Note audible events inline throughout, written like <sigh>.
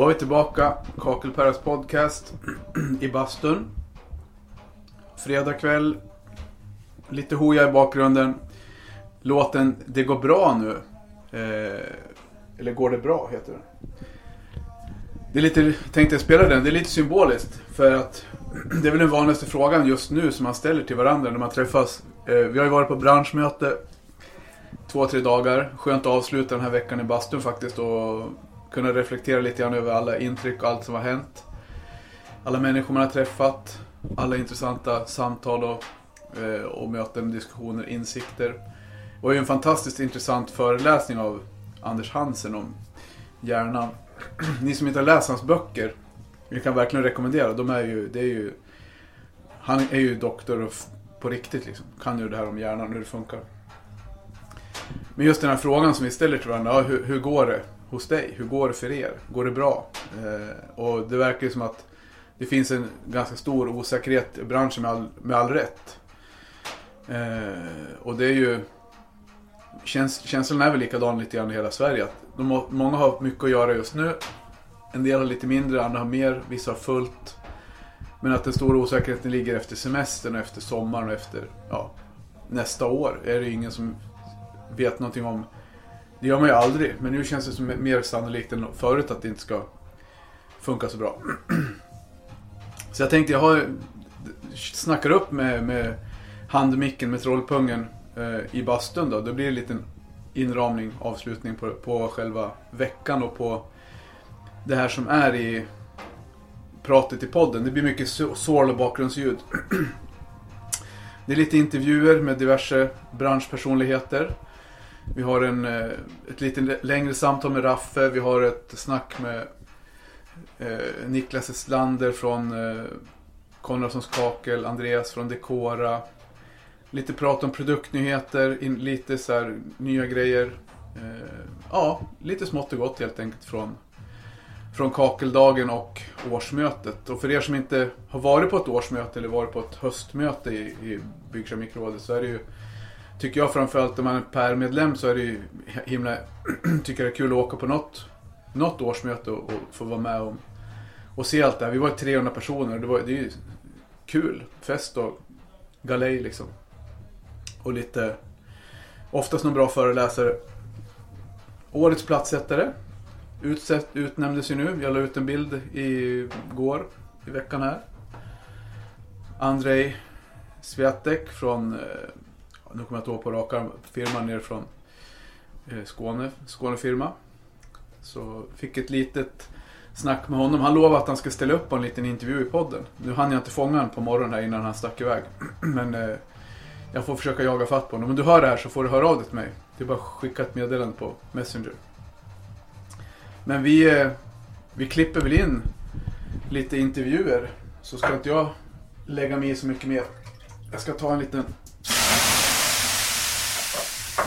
Då var vi tillbaka. Kakelperras podcast i bastun. Fredag kväll. Lite hoja i bakgrunden. Låten Det går bra nu. Eh, eller Går det bra heter den. Det är lite, tänkte jag spela den, det är lite symboliskt. För att <clears throat> det är väl den vanligaste frågan just nu som man ställer till varandra när man träffas. Eh, vi har ju varit på branschmöte två, tre dagar. Skönt att avsluta den här veckan i bastun faktiskt och kunna reflektera lite grann över alla intryck och allt som har hänt. Alla människor man har träffat, alla intressanta samtal och, eh, och möten, diskussioner, insikter. Det var ju en fantastiskt intressant föreläsning av Anders Hansen om hjärnan. <clears throat> Ni som inte har läst hans böcker, vi kan verkligen rekommendera. De är ju, det är ju, han är ju doktor och på riktigt liksom. Kan ju det här om hjärnan och hur det funkar. Men just den här frågan som vi ställer till varandra, ja, hur, hur går det hos dig? Hur går det för er? Går det bra? Eh, och det verkar ju som att det finns en ganska stor osäkerhet i branschen med all, med all rätt. Eh, och det är ju käns, känslan är väl likadan lite grann i hela Sverige. Att de många har mycket att göra just nu. En del har lite mindre, andra har mer, vissa har fullt. Men att den stora osäkerheten ligger efter semestern och efter sommaren och efter ja, nästa år. Är det ingen som vet någonting om. Det gör man ju aldrig, men nu känns det som mer sannolikt än förut att det inte ska funka så bra. <clears throat> Så jag tänkte, jag har snackar upp med, med handmicken med trollpungen eh, i bastun då. Då blir det en liten inramning, avslutning på, på själva veckan och på det här som är i pratet i podden. Det blir mycket sorl och bakgrundsljud. <clears throat> Det är lite intervjuer med diverse branschpersonligheter. Vi har en, eh, ett lite längre samtal med Raffe. Vi har ett snack med eh, Niklas Estlander från eh, Konradssons Kakel. Andreas från Decora. Lite prat om produktnyheter, in, lite så här, nya grejer. Eh, ja, lite smått och gott helt enkelt från, från kakeldagen och årsmötet. Och för er som inte har varit på ett årsmöte eller varit på ett höstmöte i, i Byggkemikrådet så är det ju Tycker jag framförallt om man är Per-medlem så är det ju himla, <clears throat> tycker det är kul att åka på något, något årsmöte och, och få vara med och, och se allt det här. Vi var 300 personer och det, var, det är ju kul. Fest och galej liksom. Och lite, oftast någon bra föreläsare. Årets platssättare utsett, utnämndes ju nu. Jag la ut en bild igår i veckan här. Andrei Sviatek från eh, nu kommer jag inte ihåg på raka firman nere från eh, Skåne, Skånefirma. Så fick ett litet snack med honom. Han lovade att han ska ställa upp på en liten intervju i podden. Nu hann jag inte fånga honom på morgonen här innan han stack iväg. <clears throat> Men eh, jag får försöka jaga fatt på honom. Om du hör det här så får du höra av dig till mig. Det är bara att skicka ett meddelande på Messenger. Men vi, eh, vi klipper väl in lite intervjuer. Så ska inte jag lägga mig i så mycket mer. Jag ska ta en liten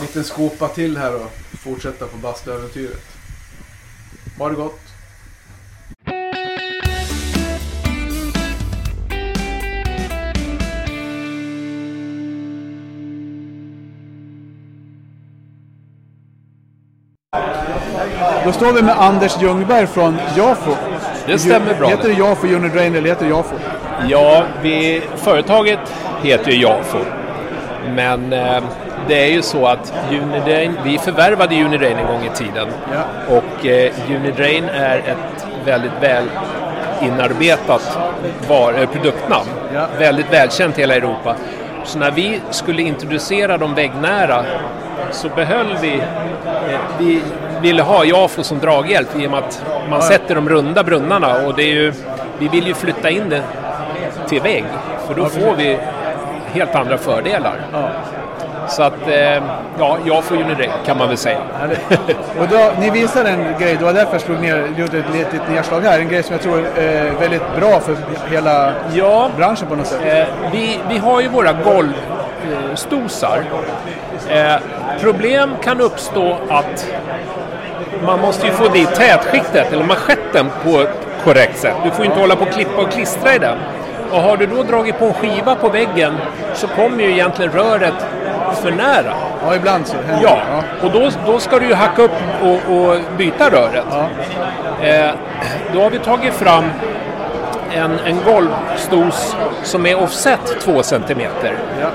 liten skopa till här och fortsätta på bastuäventyret. Ha det gott! Då står vi med Anders Ljungberg från Jafo. Det stämmer bra. Heter det Jafo Unidrain eller heter det Jafo? Ja, vi, företaget heter ju Jafo. Men eh, det är ju så att Unidrain, vi förvärvade Unidrain en gång i tiden. Ja. Och eh, Unidrain är ett väldigt väl inarbetat var, eh, produktnamn. Ja. Väldigt välkänt i hela Europa. Så när vi skulle introducera de väggnära så behöll vi, eh, vi ville ha Jafo som draghjälp i och med att man sätter de runda brunnarna och det är ju, vi vill ju flytta in det till vägg för då får vi helt andra fördelar. Så att, eh, ja, jag får ju det kan man väl säga. Och då, ni visade en grej, det var därför jag slog ner, gjorde ett litet nedslag här. En grej som jag tror är väldigt bra för hela Ja, branschen på något sätt. eh, vi, vi har ju våra golvstosar. Eh, problem kan uppstå att man måste ju få dit tätskiktet, eller manschetten, på ett korrekt sätt. Du får ju inte hålla på och klippa och klistra i den. Och har du då dragit på en skiva på väggen så kommer ju egentligen röret för nära. Ja, ibland så händer Ja, det. Ja. och då, då ska du ju hacka upp och, och byta röret. Ja. Eh, då har vi tagit fram en, en golvstos som är offset 2 cm. Ja.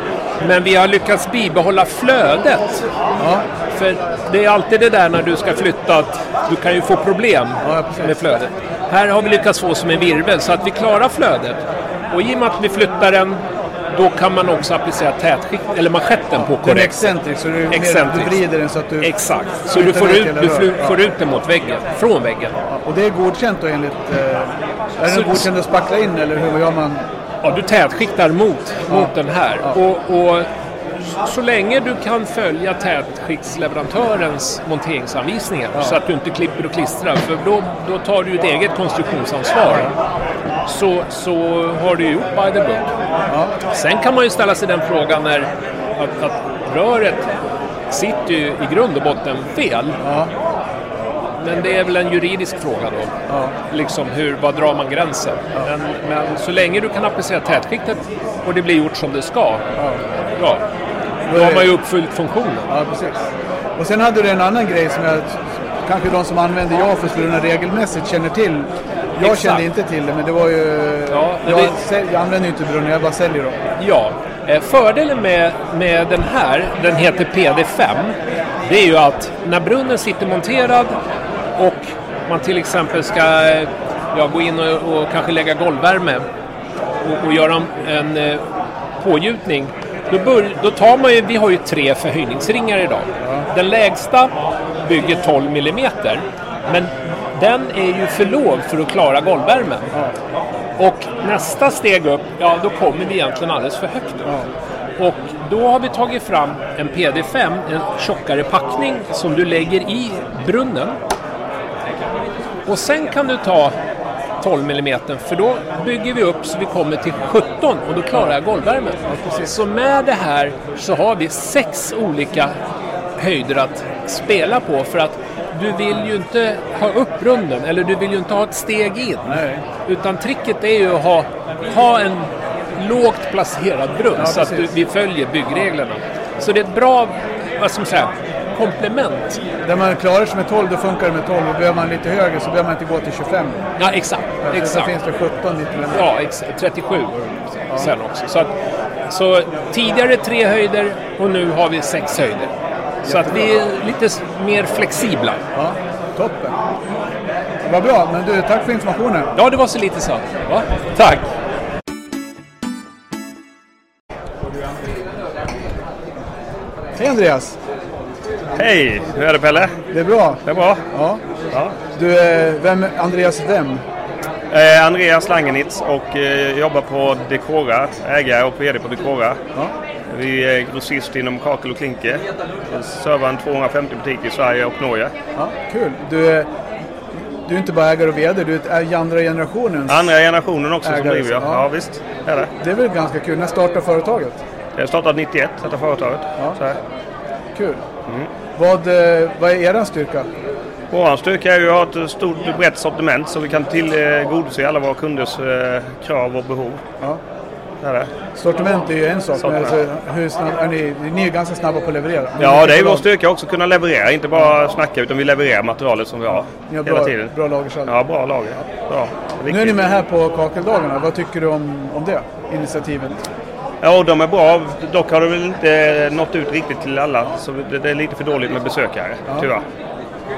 Men vi har lyckats bibehålla flödet. Ja. För det är alltid det där när du ska flytta att du kan ju få problem Ja, med flödet. Här har vi lyckats få som en virvel så att vi klarar flödet. Och i och med att vi flyttar den då kan man också applicera tätskikt, eller manschetten på Den är korrekt excentrik så du, du vrider den så att du... Exakt, så du får ut, du flu- Ja. får ut den mot väggen, från väggen. Och det är godkänt då enligt... Eh, är den godkänd att spackla in eller hur gör man? Ja, du tätskiktar mot, mot den här. Och, och så länge du kan följa tätskiktsleverantörens monteringsanvisningar så att du inte klipper och klistrar, för då, då tar du ett eget konstruktionsansvar. Så, så har du gjort by the book. Ja. Sen kan man ju ställa sig den frågan när att, att röret sitter ju i grund och botten fel. Ja. Men det är väl en juridisk fråga då. Ja. Liksom hur, var drar man gränsen? Men, men så länge du kan applicera tätskiktet och det blir gjort som det ska, ja, då har man ju uppfyllt funktionen. Ja, precis. Och sen hade du en annan grej som jag, kanske de som använder Jafos-brunnar regelmässigt känner till. Jag Exakt. kände inte till det, men det var ju... Ja, jag, det- säl- jag använder ju inte brunnar, jag bara säljer dem. Ja, eh, fördelen med, med den här, den heter PD5, det är ju att när brunnen sitter monterad och man till exempel ska ja, gå in och, och kanske lägga golvvärme och, och göra en, en eh, pågjutning, då, bör, då tar man ju, vi har ju tre förhöjningsringar idag. Den lägsta bygger 12 mm, men den är ju för låg för att klara golvvärmen. Och nästa steg upp, ja då kommer vi egentligen alldeles för högt upp. Och då har vi tagit fram en PD5, en tjockare packning som du lägger i brunnen. Och sen kan du ta 12 mm för då bygger vi upp så vi kommer till 17 och då klarar jag golvvärmen. Så med det här så har vi sex olika höjder att spela på för att du vill ju inte ha upp brunnen eller du vill ju inte ha ett steg in. Nej. Utan tricket är ju att ha, ha en lågt placerad brunn så att du, vi följer byggreglerna. Så det är ett bra, vad ska man säga, komplement. Där man klarar sig med 12, då funkar det med 12. Och behöver man lite högre så behöver man inte gå till 25. Ja, exakt. Så exakt. finns det 17 lite längre. Ja, ex- 37 sen också. Så, att, så tidigare tre höjder och nu har vi sex höjder. Så att vi är lite mer flexibla. Ja, toppen. Vad bra, men du, tack för informationen. Ja, det var så lite så. Va? Tack! Hej Andreas! Hej, hur är det Pelle? Det är bra. Det är bra. Ja. Ja. Du, eh, vem, Andreas vem? Eh, Andreas Langenitz och eh, jobbar på Decora, ägare och VD på Decora. Ja. Vi är grossist inom kakel och klinker. Servar en 250 butiker i Sverige och Norge. Ja, kul. Du, eh, du är inte bara ägare och VD, du är andra generationens. Andra generationen också som Ägare, driver jag. ja. Ja. visst, är det. Det är väl ganska kul. När startade företaget? Jag startade 91, detta företaget. Ja. Kul. Mm. Vad, eh, vad är er styrka? Vår styrka är ju att ha ett stort brett sortiment så vi kan tillgodose alla våra kunders eh, krav och behov. Ja. Sortiment är ju en sak, men alltså, hur snabb, är ni, ni är ganska snabba på att leverera. Ni Ja, det är vår styrka också att kunna leverera. Inte bara snacka utan vi levererar materialet som vi har Ni har hela bra, tiden. bra lagersalg. Ja, bra lager. Bra. Är Nu är ni med här på Kakeldagarna. Vad tycker du om, om det initiativet? Ja, de är bra. Dock har det väl inte nått ut riktigt till alla. Så det, är lite för dåligt med besökare, tyvärr.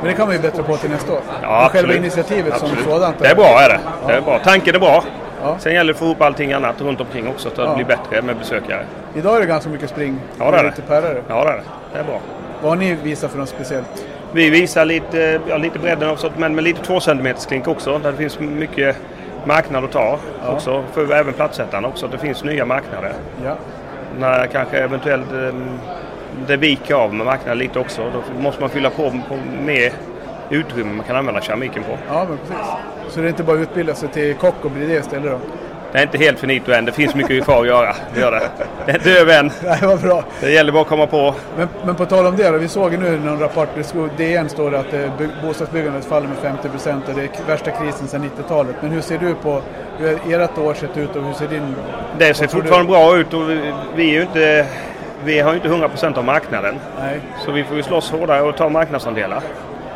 Men det kan man ju bättra på till nästa år. Ja, Men själva absolut. initiativet Absolut. som sådant. Det är bra, är det. det är bra. Tanken är bra. Ja. Sen gäller det att få ihop allting annat runt omkring också så att Ja. det blir bättre med besökare. Idag är det ganska mycket spring. Ja, det är det. Lite. Ja, det är det. Det är bra. Vad har ni visat för något speciellt? Vi visar lite, ja, lite bredden av sortiment men lite 2 cm klink också. Där det finns mycket marknad att ta också. För även platsättarna också. Att det finns nya marknader. Ja. När kanske eventuellt eh, det viker av med marknaden lite också. Då måste man fylla på, på med utrymme man kan använda keramiken på. ja, men precis. Så det är inte bara att utbilda sig till kock och bli det istället då? Det är inte helt finito än. Det finns mycket kvar att göra. Det gör det. Det är inte över än. <laughs> Nej, vad bra. Det gäller bara att komma på. Men, men på tal om det då, vi såg nu i någon rapport, DN står det att eh, by, bostadsbyggandet faller med 50 procent och det är värsta krisen sedan 90-talet. Men hur ser du på, hur ert år sett ut och hur ser din... Det ser tror du? fortfarande bra ut och vi, vi är ju inte vi har ju inte 100% av marknaden. Nej. Så vi får ju slåss hårdare och ta marknadsandelar.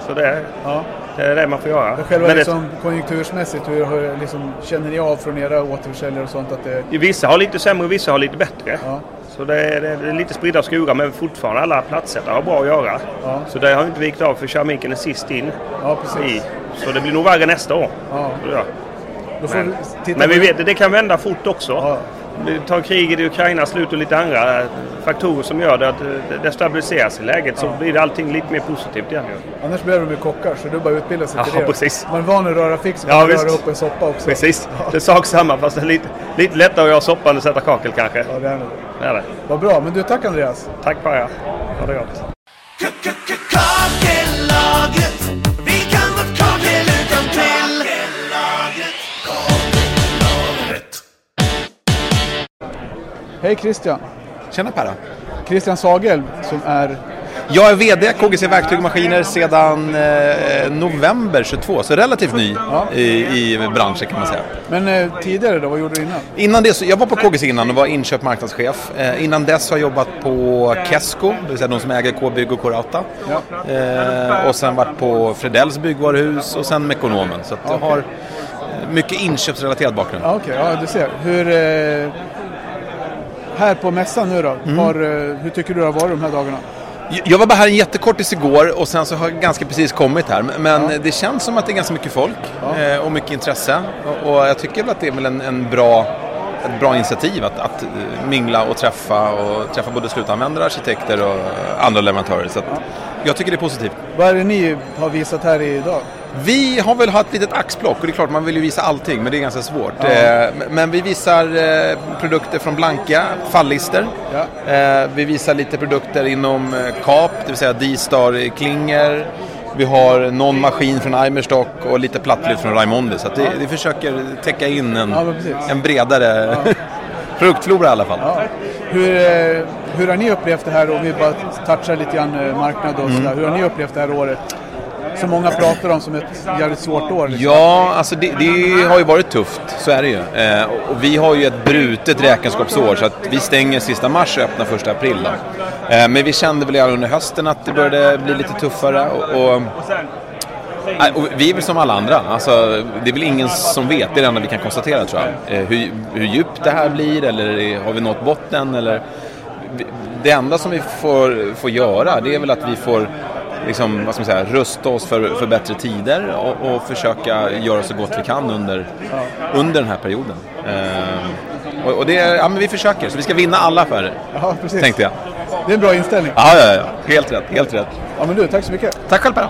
Så det, Ja. det är det man får göra. Men själva Men det, liksom, konjunktursmässigt, hur, hur liksom, känner ni av från era återförsäljare och sånt att det... vissa har lite sämre och vissa har lite bättre. Ja. Så det är, det är lite spridda skurar men fortfarande alla platsättare har bra att göra. Ja. Så det har inte vikt av för keramiken är sist in. Ja, precis. I. Så det blir nog värre nästa år. Ja. Men, men vi vet det kan vända fort också. Ja. Tar kriget i Ukraina slut och lite andra faktorer som gör det att det stabiliseras i läget så blir allting lite mer positivt igen. Annars blir de ju kockar, så är bara utbilda sig Ja, till det. precis. Man är van att röra fix, så Ja, kan visst. röra upp en soppa också. Precis, Ja. det är sak samma fast det är lite, lite lättare att göra soppa än att sätta kakel kanske. Ja, det är det. Det är det. Vad bra, men du, tack Andreas. Tack Paja. Ha det gott. Hej Christian. Tjena Perra. Christian Sagelb som är... Jag är VD KGC Verktyg och Maskiner sedan eh, november 22, så relativt ny Ja. i, i branschen kan man säga. Men eh, tidigare då, vad gjorde du innan? Innan det, så, jag var på KGC innan och var inköp marknadschef. Eh, innan dess har jag jobbat på Kesko, det vill säga de som äger K-bygg och K-Rauta. Ja. Eh, och sen varit på Fredells byggvaruhus och sen Mekonomen. Så jag har eh, mycket inköpsrelaterad bakgrund. Okej, ja, du ser. Hur... Här på mässan nu då, Mm. har, eh, hur tycker du det har varit de här dagarna? Jag var bara här en jättekortis igår och sen så har jag ganska precis kommit här. Men det känns som att det är ganska mycket folk eh, och mycket intresse. Och, jag tycker väl att det är väl en, en bra, ett bra initiativ att, att eh, mingla och träffa och träffa både slutanvändare, arkitekter och andra leverantörer. Så jag tycker det är positivt. Vad är det ni har visat här idag? Vi har väl haft ett litet axplock och det är klart man vill ju visa allting men det är ganska svårt. Ja. Eh, Men vi visar eh, produkter från Blanka, fallister. Ja. Eh, Vi visar lite produkter inom KAP, det vill säga D-Star Klinger. Vi har någon maskin från Eimerstock och lite plattlyft från Raimondi. Så det, vi försöker täcka in en, en bredare <laughs> produktflora i alla fall. Hur, hur har ni upplevt det här om vi bara touchar lite grann marknad och Mm. sådär. Hur har ni upplevt det här året? Som många pratar om som ett jävligt svårt år. Liksom. Ja, alltså det, det har ju varit tufft, så är det ju. Eh, och- vi har ju ett brutet räkenskapsår så att vi stänger sista mars och öppnar första april. Då. Eh, men vi kände väl redan under hösten att det började bli lite tuffare. Och, och, eh, och vi är väl som alla andra. Alltså, det är väl ingen som vet. Det är det enda vi kan konstatera tror jag. Eh, hur, hur djupt det här blir eller har vi nått botten? Eller... Det enda som vi får, får göra det är väl att vi får liksom, vad ska man säga, rusta oss för, för bättre tider och, och försöka göra så gott vi kan under, under den här perioden. Eh, och, och det, ja, men vi försöker, så vi ska vinna alla affärer. Ja, precis. Tänkte jag. Det är en bra inställning. Ja, ja, ja. Helt rätt. Helt rätt. Ja, men du, tack så mycket. Tack själv Per.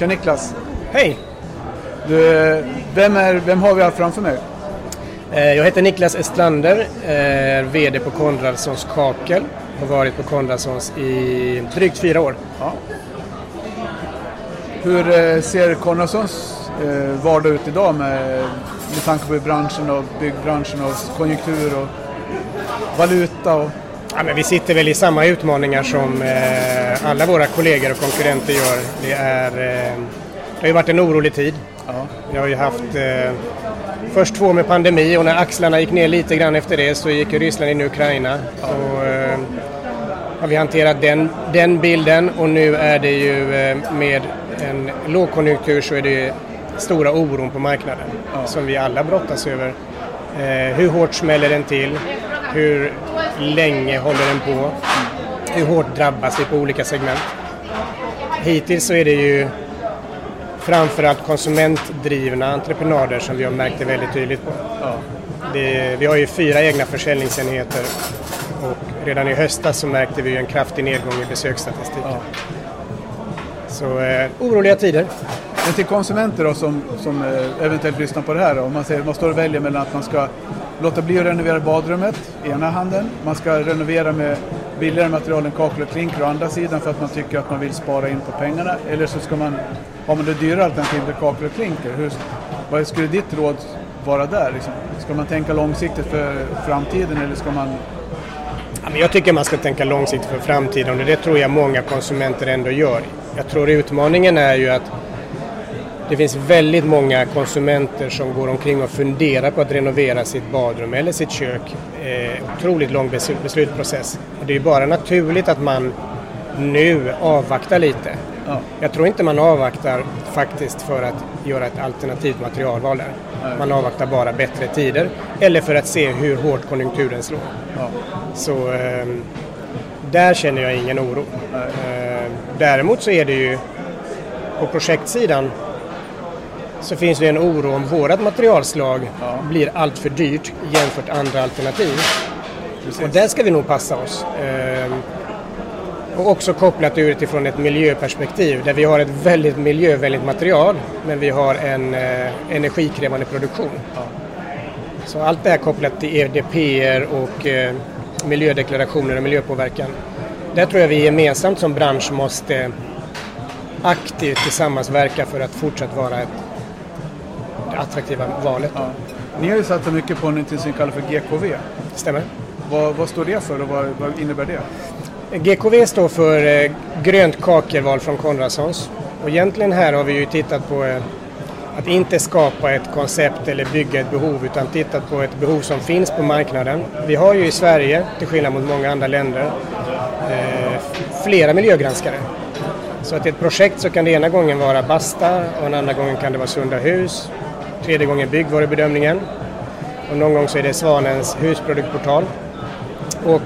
Tja Niklas. Hej! Du, vem, är, vem har vi här framför mig? Eh, Jag heter Niklas Estlander, är VD på Konradssons Kakel. Har varit på Konradssons i drygt fyra år. Ja. Hur eh, ser Konradssons eh, vardag ut idag med, med tanke på branschen och byggbranschen och konjunktur och valuta och... Ja, men vi sitter väl i samma utmaningar som alla våra kollegor och konkurrenter gör. Det, är, eh, det har ju varit en orolig tid. Ja. Vi har ju haft eh, först två med pandemi och när axlarna gick ner lite grann efter det så gick Ryssland in i Ukraina. Och, eh, har vi hanterat den, den bilden och nu är det ju eh, med en lågkonjunktur så är det stora oron på marknaden som vi alla brottas över. Eh, hur hårt smäller den till? Hur länge håller den på? Hur hårt drabbas vi på olika segment? Hittills så är det ju framförallt konsumentdrivna entreprenader som vi har märkt det väldigt tydligt på. Det, vi har ju fyra egna försäljningsenheter och redan i höstas så märkte vi en kraftig nedgång i besöksstatistiken. Så eh, oroliga tider. Men till konsumenter då som, som eh, eventuellt lyssnar på det här då, om man säger man står och väljer mellan att man ska låta bli att renovera badrummet, ena handen, man ska renovera med billigare material än kakel och klinker å andra sidan för att man tycker att man vill spara in på pengarna. Eller så ska man, har man det dyra alternativet kakel och klinker, hur, vad skulle ditt råd vara där? Liksom? Ska man tänka långsiktigt för framtiden eller ska man... Jag tycker man ska tänka långsiktigt för framtiden och det tror jag många konsumenter ändå gör. Jag tror utmaningen är ju att det finns väldigt många konsumenter som går omkring och funderar på att renovera sitt badrum eller sitt kök. Eh, otroligt lång bes- beslutsprocess. Och det är bara naturligt att man nu avvaktar lite. Ja. Jag tror inte man avvaktar faktiskt för att göra ett alternativt materialval där. Man avvaktar bara bättre tider eller för att se hur hårt konjunkturen slår. Ja. Så ehm, där känner jag ingen oro. Ehm, däremot så är det ju på projektsidan så finns det en oro om vårat materialslag blir allt för dyrt jämfört med andra alternativ. Och där ska vi nog passa oss. Ehm, och också kopplat utifrån ett miljöperspektiv där vi har ett väldigt miljövänligt material men vi har en eh, energikrävande produktion. Så allt det här kopplat till EDPR och eh, miljödeklarationer och miljöpåverkan. Där tror jag vi gemensamt som bransch måste aktivt tillsammans verka för att fortsatt vara ett attraktiva valet. Ja. Ni har ju satsat mycket på något som ni kallar för GKV. Stämmer? Vad, vad står det för och vad, vad innebär det? GKV står för eh, grönt kakelval från Konradssons. Och egentligen här har vi ju tittat på eh, att inte skapa ett koncept eller bygga ett behov utan tittat på ett behov som finns på marknaden. Vi har ju i Sverige, till skillnad mot många andra länder, eh, flera miljögranskare. Så att i ett projekt så kan det ena gången vara Basta och en andra gången kan det vara Sunda hus. Tredje gången byggvarubedömningen. Och någon gång så är det Svanens husproduktportal. Och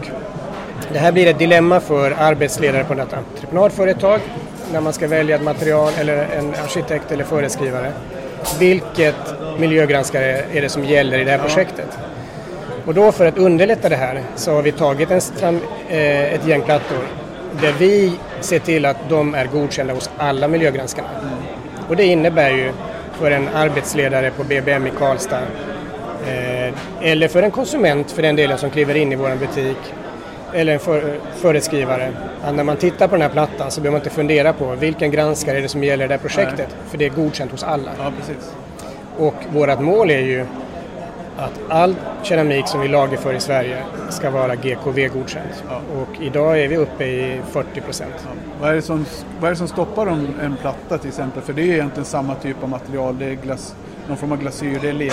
det här blir ett dilemma för arbetsledare på ett entreprenadföretag när man ska välja ett material eller en arkitekt eller föreskrivare. Vilket miljögranskare är det som gäller i det här projektet? Och då för att underlätta det här så har vi tagit en stram, eh, ett gäng plattor där vi ser till att de är godkända hos alla miljögranskarna. Och det innebär ju för en arbetsledare på BBM i Karlstad eh, eller för en konsument för den delen som kliver in i vår butik eller en för, föreskrivare. Att när man tittar på den här plattan så behöver man inte fundera på vilken granskare är det som gäller det här projektet. För det är godkänt hos alla. Ja, precis. Och vårt mål är ju att all keramik som vi lagerför i Sverige ska vara GKV-godkänt. Och idag är vi uppe i 40 procent. Vad är, det som, vad är det som stoppar en, en platta till exempel? För det är ju egentligen samma typ av material. Det är glas, någon form av glasyr, det är lera.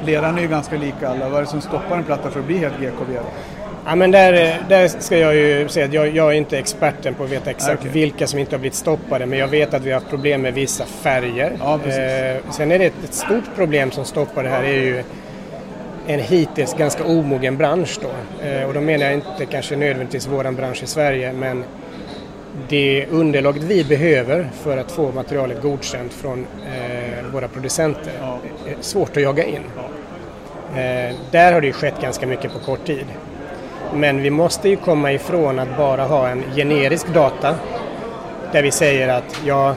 Och leran är ju ganska lika alla. Vad är det som stoppar en platta för att bli helt GKV? Då? Ja, men där, där ska jag ju säga att jag, jag är inte experten på att veta exakt Okej. vilka som inte har blivit stoppade. Men jag vet att vi har haft problem med vissa färger. Ja, eh, sen är det ett, ett stort problem som stoppar det här är ju en hittills ganska omogen bransch då. Eh, och då menar jag inte kanske nödvändigtvis våran bransch i Sverige men det underlaget vi behöver för att få materialet godkänt från eh, våra producenter är svårt att jaga in. Eh, där har det ju skett ganska mycket på kort tid. Men vi måste ju komma ifrån att bara ha en generisk data där vi säger att ja,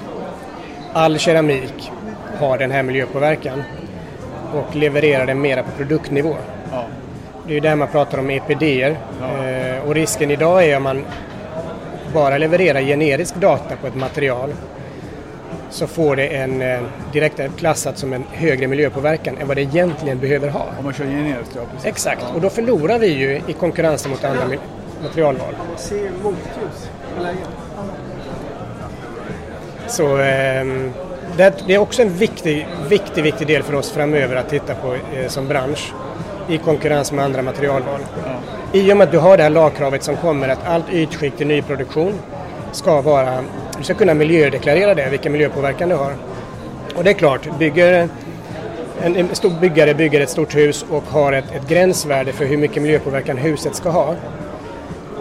all keramik har den här miljöpåverkan och levererar den mera på produktnivå. Ja. Det är ju där man pratar om EPDer eh, och risken idag är om man bara levererar generisk data på ett material så får det en eh, direkt klassat som en högre miljöpåverkan än vad det egentligen behöver ha. Om man kör generiskt, ja precis. Exakt, och då förlorar vi ju i konkurrensen mot andra materialval. Så ehm, det, är också en viktig, viktig, viktig del för oss framöver att titta på eh, som bransch i konkurrens med andra materialval. I och med att du har det här lagkravet som kommer att allt ytskikt i nyproduktion ska vara, du ska kunna miljödeklarera det, vilken miljöpåverkan det har. Och det är klart, bygger en, en stor byggare bygger ett stort hus och har ett, ett gränsvärde för hur mycket miljöpåverkan huset ska ha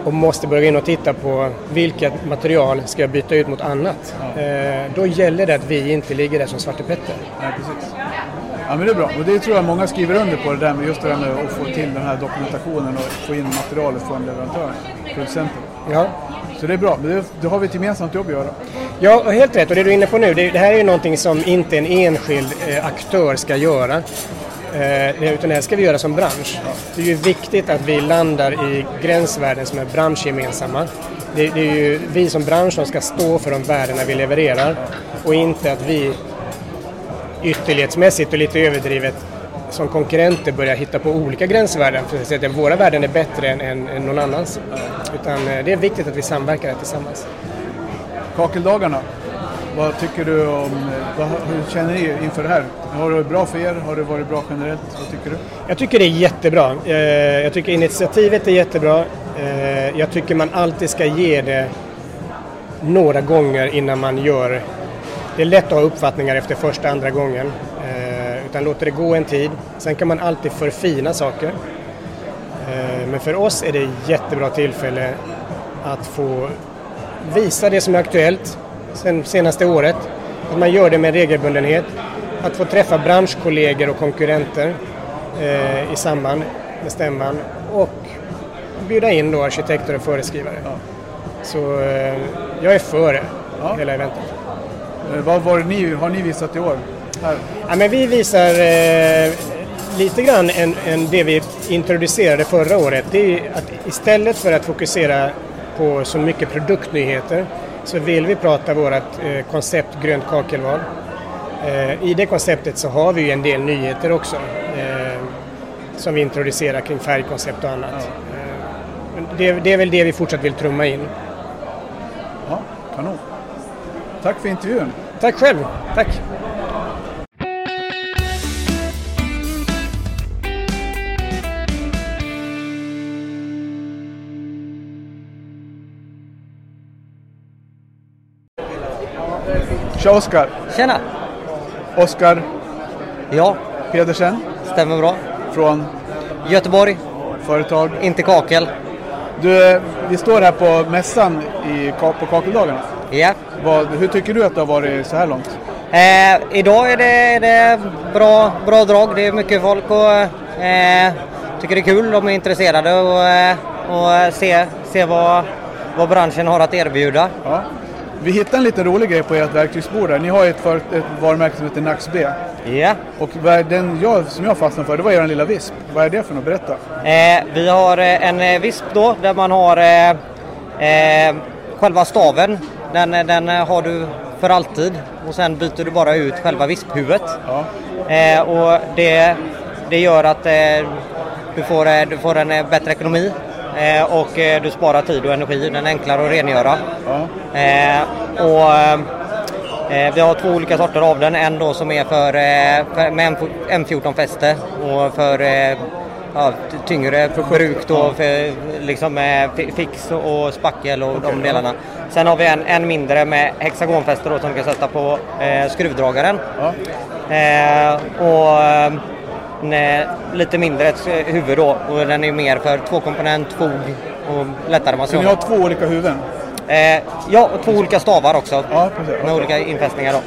och måste börja in och titta på vilket material ska jag byta ut mot annat. Eh, då gäller det att vi inte ligger där som Svarte Petter. Ja, precis. Ja, men det är bra. Och det tror jag många skriver under på det där med just det där med att få till den här dokumentationen och få in materialet från leverantören, producenten. Ja. Så det är bra. Men det har vi ett gemensamt jobb att göra. Ja, och helt rätt. Och det du är inne på nu, det, det här är ju någonting som inte en enskild eh, aktör ska göra. Eh, utan det här ska vi göra som bransch. Det är ju viktigt att vi landar i gränsvärden som är branschgemensamma. Det, det är ju vi som bransch som ska stå för de värdena vi levererar och inte att vi ytterlighetsmässigt och lite överdrivet som konkurrenter börjar hitta på olika gränsvärden för att säga att våra värden är bättre än, än, än någon annans. Utan eh, det är viktigt att vi samverkar här tillsammans. Kakeldagarna. Vad tycker du om, vad, hur känner ni inför det här? Har det varit bra för er? Har det varit bra generellt? Vad tycker du? Jag tycker det är jättebra. Eh, jag tycker initiativet är jättebra. Eh, jag tycker man alltid ska ge det några gånger innan man gör... Det är lätt att ha uppfattningar efter första, andra gången. Eh, utan låter det gå en tid. Sen kan man alltid förfina saker. Men för oss är det ett jättebra tillfälle att få visa det som är aktuellt sen senaste året. Att man gör det med regelbundenhet. Att få träffa branschkollegor och konkurrenter eh, i samband med stämman och bjuda in då arkitekter och föreskrivare. Så eh, jag är för Ja. hela eventet. Eh, Vad var det ni, har ni visat i år? Här. Ja, men vi visar eh, lite grann än, än det vi introducerade förra året. Det är att istället för att fokusera på så mycket produktnyheter så vill vi prata vårt eh, koncept Grönt kakelval. Eh, I det konceptet så har vi en del nyheter också eh, som vi introducerar kring färgkoncept och annat. Det, det är väl det vi fortsatt vill trumma in. Ja, kanon. Tack för intervjun. Tack själv! Tack! Tja Oskar! Tjena! Oskar Ja, Pedersen stämmer bra. från Göteborg, företag. inte kakel. Du, vi står här på mässan i, på kakeldagarna. Ja. Vad, hur tycker du att det har varit så här långt? Eh, idag är det, är det bra, bra drag. Det är mycket folk och eh, tycker det är kul. De är intresserade och, eh, och se, se vad, vad branschen har att erbjuda. Ja. Vi hittade en liten rolig grej på ert verktygsbord där. Ni har ju ett, för, ett varumärke som heter Nax B. Ja. Och vad är den jag, som jag fastnade för, det var er lilla visp. Vad är det för något? Berätta. Eh, vi har eh, en eh, visp då där man har eh, eh, själva staven. Den, eh, den har du för alltid och sen byter du bara ut själva visphuvudet. Ja. Och det, det gör att du, får, du får en bättre ekonomi och eh, du sparar tid och energi. Den är enklare att rengöra. Ja. Eh, och, eh, eh, vi har två olika sorter av den. En då som är för, eh, för med M14-fäste och för eh, ja, tyngre bruk då för liksom eh, fi- fix och spackel och de delarna. Sen har vi en, en mindre med hexagonfäste då som du kan sätta på eh, skruvdragaren. Ja. Eh, och eh, eh, lite mindre eh, huvud då och den är mer för tvåkomponent, fog och lättare Så massage. ni har två olika huvuden? Eh, ja, och två olika stavar också. Ja, precis. Med olika infästningar då.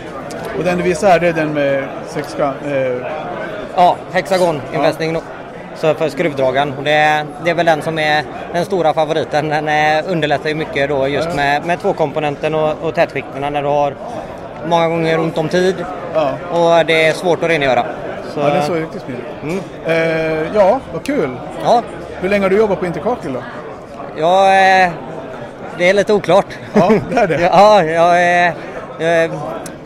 Och den du visar här, det är den med sexkant? Eh, Ja, hexagoninfästning då. Så för skruvdragaren. Och det, är, det är väl den som är den stora favoriten. Den eh, underlättar ju mycket då just med, med tvåkomponenten och, och tätskikterna när du har många gånger ont om tid ja. och det är svårt att rengöra. Så, ja, det är så riktigt smidigt. Mm. Eh, ja, vad kul. Ja, Hur länge har du jobbat på Interkakel då? ja eh, det är lite oklart. Ja, det är det. <laughs> ja, jag är, jag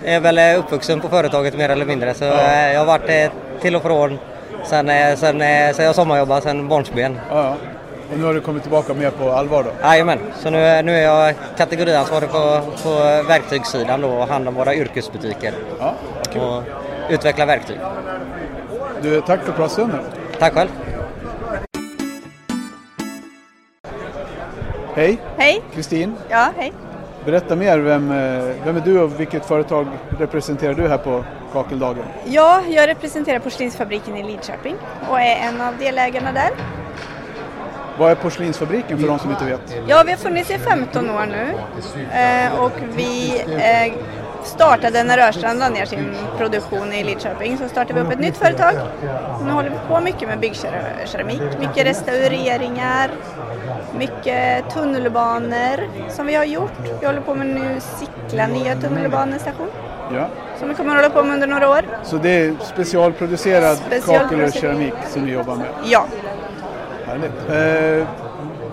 är, väl uppvuxen på företaget mer eller mindre. Så eh, jag har varit eh, till och från sen, eh, sen, eh, sen jag sommarjobbade, sen barnsben. Ja, ja. Och nu har du kommit tillbaka mer på allvar då? Jajamän, så nu, nu är jag kategoriansvarig på, på verktygssidan då och hand om våra yrkesbutiker Ja, kul. och utveckla verktyg. Du, tack för pratstunden. Tack själv! Hej, Hej! Kristin. Ja, hej. Berätta mer, vem, eh, vem är du och vilket företag representerar du här på Kakeldagen? Ja, jag representerar porslinsfabriken i Lidköping och är en av delägarna där. Vad är porslinsfabriken för de som inte vet? Ja, vi har funnits i 15 år nu eh, och vi eh, startade när Rörstrand la ner sin produktion i Lidköping så startade vi upp ett nytt företag. Nu håller vi på mycket med byggkeramik, mycket restaureringar, mycket tunnelbanor som vi har gjort. Vi håller på med nu Sickla nya tunnelbanestation Ja. som vi kommer att hålla på med under några år. Så det är specialproducerad kakel och Specialproducerad. keramik som ni jobbar med? Ja, Härligt. Eh,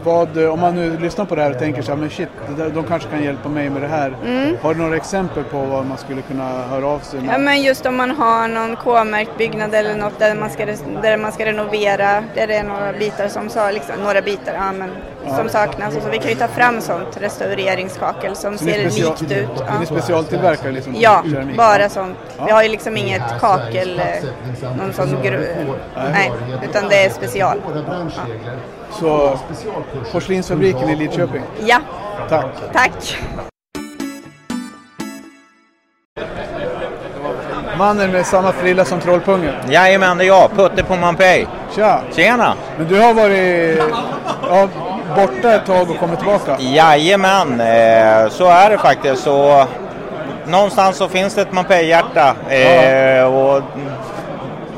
vad, eh, om man nu lyssnar på det här och tänker så här, men shit, där, de kanske kan hjälpa mig med det här. Har du några exempel på vad man skulle kunna höra av sig med? Ja, men just om man har någon K-märkt byggnad eller något där man ska, där man ska renovera, där det är några bitar som, sa, liksom, några bitar, ja, men, som saknas. Och så vi kan ju ta fram sånt restaureringskakel som Så ser special- likt ut. Är Ja. ni specialtillverkare liksom? Ja, keramik? bara sånt. Vi har ju liksom inget kakel, eh, någon sån gru- Nej, utan det är special. Så porslinsfabriken i Lidköping. Ja, Tack. tack. Mannen med samma frilla som Trollpungen. Jajamän, det är jag. Putte på Mampej. Tja! Tjena! Men du har varit ja, borta ett tag och kommit tillbaka. Jajamän, eh, så är det faktiskt. Så, någonstans så finns det ett Mampej-hjärta. Eh, och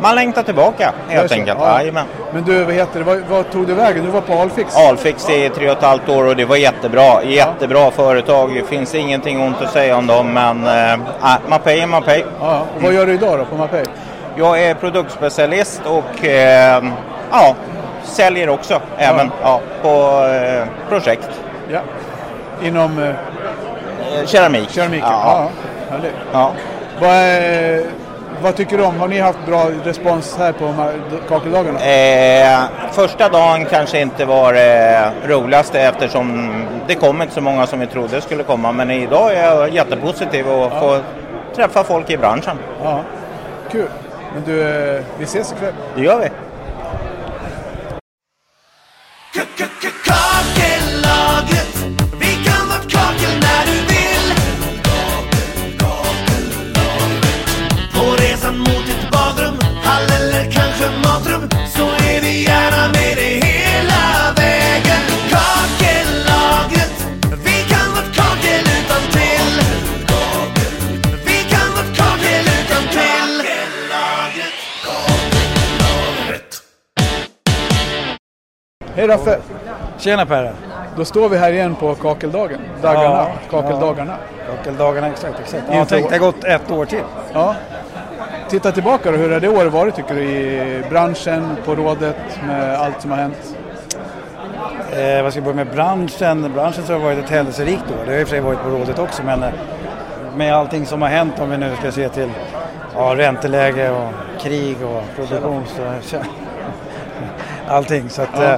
man längtar tillbaka helt enkelt. ja. Jajamän. Men du, vad heter det? Vad, vad tog du vägen? Du var på Alfix? Alfix i tre och ett halvt år och det var jättebra. Jättebra företag. Det finns ingenting ont att säga om dem men ah, Mapei är Mapei. Ja, och vad gör du idag då på Mapei? Jag är produktspecialist och eh, ja, säljer också även ja. på eh, projekt. Ja. Inom Keramik. keramiken? Ja. Ja. Ja. Vad, vad tycker du om? Har ni haft bra respons här på de här kakeldagarna? Eh, första dagen kanske inte var det roligaste eftersom det kom inte så många som vi trodde skulle komma. Men idag är jag jättepositiv och få träffa folk i branschen. Ja. Kul. Men du, eh, vi ses ikväll. Det gör vi. Hej Raffe! Tjena Perre! Då står vi här igen på kakeldagen. Dagarna. Ja, Kakeldagarna. Kakeldagarna, exakt. exakt. Ja, tänk, det har gått ett år till. Ja. Titta tillbaka då, hur har det året varit tycker du i branschen, på rådet, med allt som har hänt? Eh, vad ska jag börja med branschen? Branschen så har det varit ett händelserikt år. Det har i och för sig varit på rådet också men eh, med allting som har hänt om vi nu ska se till ja, ränteläge och krig och produktion så <laughs> allting. Så att, Ja.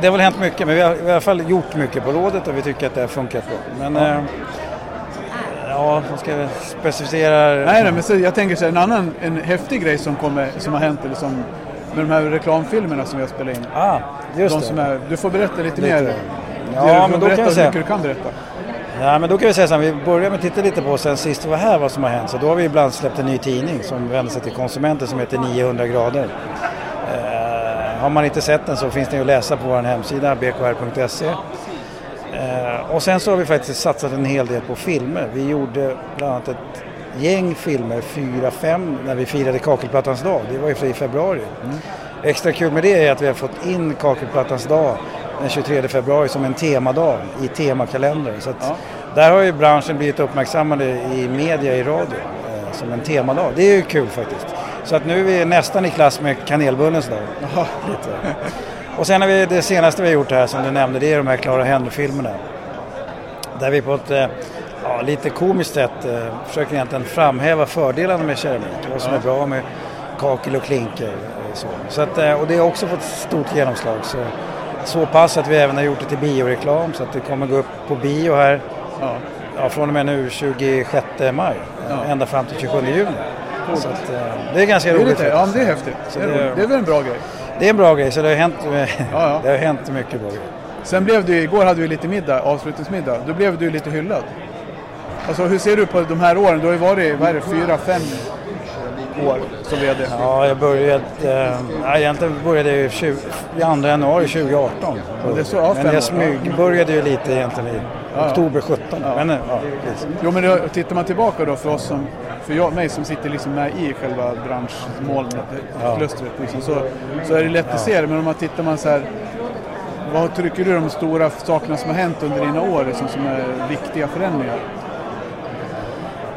Det har väl hänt mycket men vi har, vi har i alla fall gjort mycket på rådet och vi tycker att det har funkat bra. Men eh, ja, ska vi specificera? Nej, nej men så, jag tänker så här, en annan en häftig grej som, kommer, som har hänt eller som, med de här reklamfilmerna som vi har spelat in. Ah, just de det. är, du får berätta lite, Lite. mer. Ja, du får men då kan jag säga- du kan berätta. Ja, men då kan vi säga så här, vi börjar med att titta lite på sen sist vi var här vad som har hänt. Så då har vi ibland släppt en ny tidning som vänder sig till konsumenter som heter 900 grader. Har man inte sett den så finns den att läsa på vår hemsida bkr.se. Eh, och sen så har vi faktiskt satsat en hel del på filmer. Vi gjorde bland annat ett gäng filmer, fyra, fem, när vi firade Kakelplattans dag. Det var ju i februari. Extra kul med det är att vi har fått in Kakelplattans dag den 23 februari som en temadag i temakalendern. Så att Där har ju branschen blivit uppmärksammade i media, i radio, eh, som en temadag. Det är ju kul faktiskt. Så att nu är vi nästan i klass med kanelbullens dag. Lite. Och sen har vi det senaste vi har gjort här som du nämnde, det är de här Clara Henry-filmerna. Där vi på ett eh, ja, lite komiskt sätt eh, försöker egentligen framhäva fördelarna med keramik. Vad som är bra med kakel och klinker. Och, så. Så att, eh, och det har också fått stort genomslag. Så, så pass att vi även har gjort det till bioreklam så att det kommer gå upp på bio här ja. från och med nu 26 maj ända fram till 27 juni. Så att, eh, det är ganska Det är roligt. lite- ja, det är häftigt. Det är roligt. Det är väl en bra grej? Det är en bra grej, så det har hänt, ja. <laughs> Det har hänt mycket bra grejer. Sen blev du, igår hade vi lite middag, avslutningsmiddag. Då blev du lite hyllad. Alltså hur ser du på de här åren? Du har ju varit, vad är det, fyra, fem år som VD. Ja, jag började, eh, ja, egentligen började jag ju 20, i 2 januari 2018. Ja, det är så, ja, men jag smygbörjade ju lite egentligen i Ja. oktober 17. Men, ja, precis. Jo men då, tittar man tillbaka då för oss som, för jag, mig som sitter liksom med i själva branschmolnet, Ja. klustret liksom, så, så är det lätt Ja. att se det. Men om man tittar man så här, vad trycker du de stora sakerna som har hänt under dina år liksom, som är viktiga förändringar?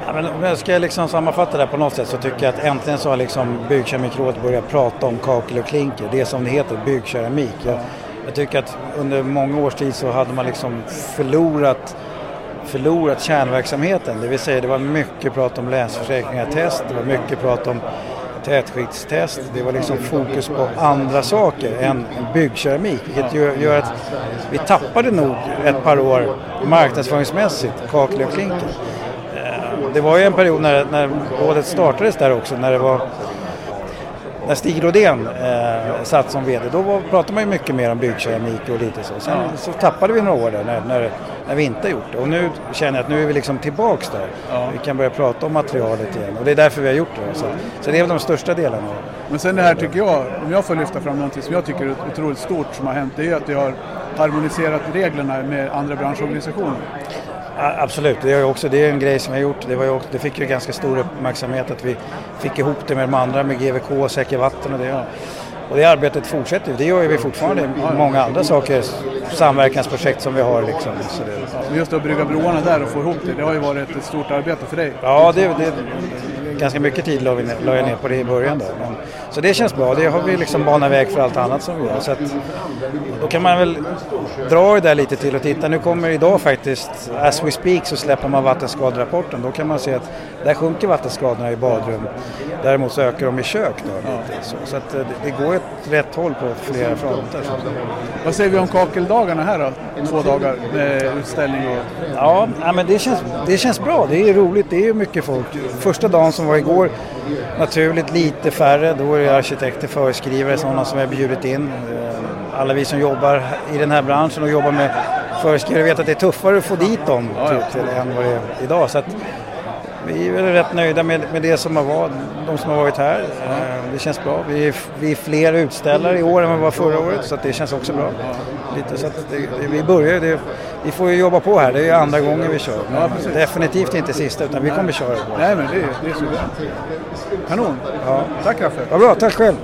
Ja, men om jag ska liksom sammanfatta det här på något sätt så tycker jag att äntligen så har liksom Byggkeramikrådet börjat prata om kakel och klinker. Det som det heter, byggkeramik. Jag, Jag tycker att under många års tid så hade man liksom förlorat förlorat kärnverksamheten. Det vill säga det var mycket prat om länsförsäkringar test, det var mycket prat om tätskiktstest. Det var liksom fokus på andra saker än byggkeramik. Vilket gör, att vi tappade nog ett par år marknadsföringsmässigt, kakel och klinker. Eh, Det var ju en period när, när rådet startades där också, när det var när Stig Rodén eh, satt som VD, då var, pratade man ju mycket mer om byggkeramik och lite så. Sen så tappade vi några år där när, när, när vi inte gjort det. Och nu känner jag att nu är vi liksom tillbaks där. Vi kan börja prata om materialet igen och det är därför vi har gjort det. Så, så det är väl de största delarna. Men sen det här tycker jag, om jag får lyfta fram någonting som jag tycker är otroligt stort som har hänt, det är ju att det har harmoniserat reglerna med andra branschorganisationer. Ja, Absolut, det är, också, det är en grej som vi har gjort. Det, var ju det fick ju ganska stor uppmärksamhet att vi fick ihop det med de andra, med GVK, Säker Vatten och det. Och det arbetet fortsätter. Det gör ju vi fortfarande i många andra saker, samverkansprojekt som vi har. Liksom. Så det, just att brygga broarna där och få ihop det, det har ju varit ett stort arbete för dig. Ja, det, det, ganska mycket tid la, vi ner, la jag ner på det i början. Då. Men, så det känns bra. Det har vi liksom banat väg för allt annat som vi gör. Så att, då kan man väl dra det där lite till och titta. Nu kommer idag faktiskt, as we speak, så släpper man vattenskaderapporten. Då kan man se att där sjunker vattenskadorna i badrum. Däremot så ökar de i kök. Då, lite. Så, så att eh, det, går åt rätt håll på flera fronter. Vad säger vi om kakeldagarna här då? Två dagar med utställning och... Ja, men det känns, det känns bra. Det är roligt. Det är mycket folk. Första dagen som var igår, naturligt lite färre. Då är det arkitekter, föreskrivare, sådana som vi har bjudit in. Eh, Alla vi som jobbar i den här branschen och jobbar med föreskrivare vet att det är tuffare att få dit dem till, till än vad det är idag. Så att vi är väl rätt nöjda med, med det som har varit, de som har varit här. Eh, Det känns bra. Vi är, vi är fler utställare i år än vad vi var förra året så det känns också bra. Lite, så att det, vi börjar det, vi får ju jobba på här. Det är ju andra gången vi kör. Men definitivt inte sista utan vi kommer köra på. Nej men det, är- det är så bra. Kanon! Ja. Tack Raffe! Vad bra, tack själv!